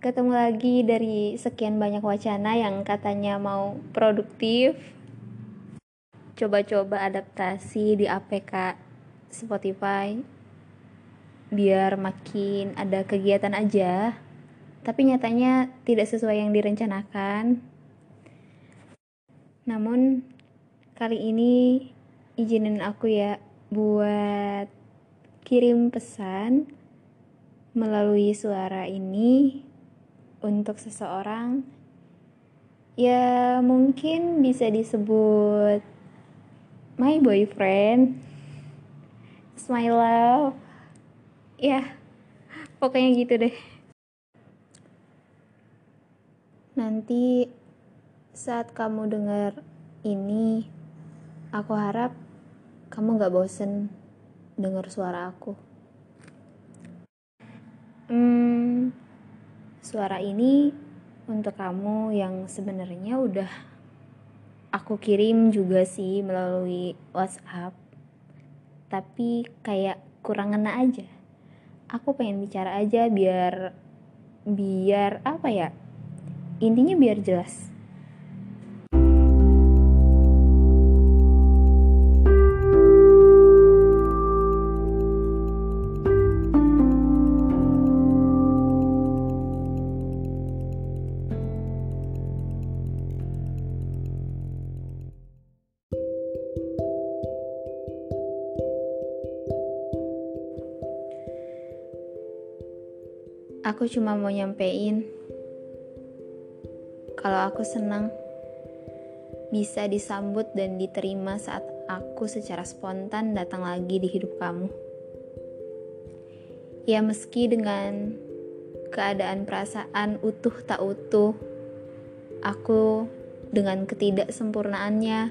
ketemu lagi dari sekian banyak wacana yang katanya mau produktif. Coba-coba adaptasi di APK Spotify biar makin ada kegiatan aja. Tapi nyatanya tidak sesuai yang direncanakan. Namun kali ini izinin aku ya buat kirim pesan melalui suara ini untuk seseorang ya mungkin bisa disebut my boyfriend my love ya pokoknya gitu deh. Nanti saat kamu dengar ini aku harap kamu gak bosen dengar suara aku. Hmm, suara ini untuk kamu yang sebenarnya udah aku kirim juga sih melalui WhatsApp. Tapi kayak kurang ngena aja. Aku pengen bicara aja biar biar apa ya? Intinya biar jelas. Aku cuma mau nyampein kalau aku senang bisa disambut dan diterima saat aku secara spontan datang lagi di hidup kamu. Ya meski dengan keadaan perasaan utuh tak utuh, aku dengan ketidaksempurnaannya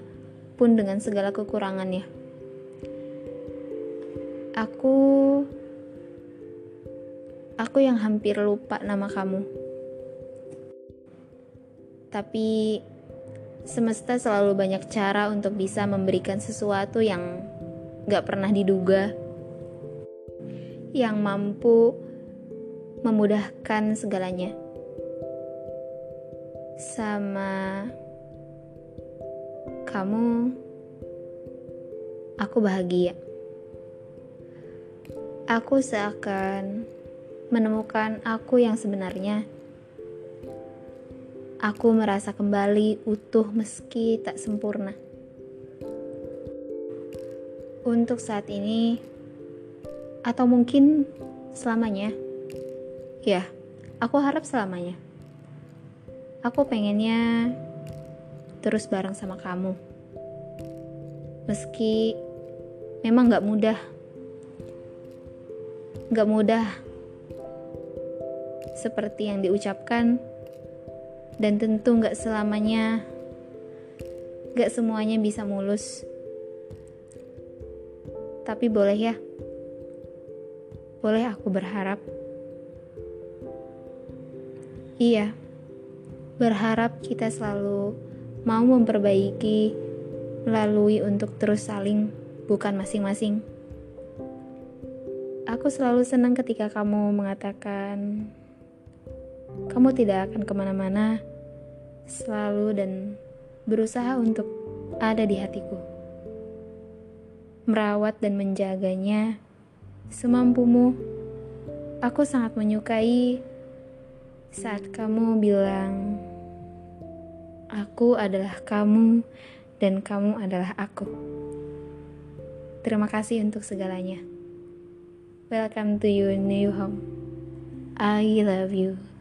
pun dengan segala kekurangannya. Aku Aku yang hampir lupa nama kamu. Tapi semesta selalu banyak cara untuk bisa memberikan sesuatu yang gak pernah diduga. Yang mampu memudahkan segalanya. Sama kamu, aku bahagia. Aku seakan menemukan aku yang sebenarnya. Aku merasa kembali utuh meski tak sempurna. Untuk saat ini, atau mungkin selamanya, ya, aku harap selamanya. Aku pengennya terus bareng sama kamu. Meski memang gak mudah. Gak mudah seperti yang diucapkan. Dan tentu gak selamanya gak semuanya bisa mulus. Tapi boleh ya. Boleh aku berharap. Iya berharap kita selalu mau memperbaiki melalui untuk terus saling bukan masing-masing. Aku selalu senang ketika kamu mengatakan kamu tidak akan ke mana-mana selalu dan berusaha untuk ada di hatiku. Merawat dan menjaganya semampumu. Aku sangat menyukai saat kamu bilang, "Aku adalah kamu, dan kamu adalah aku." Terima kasih untuk segalanya. Welcome to your new home. I love you.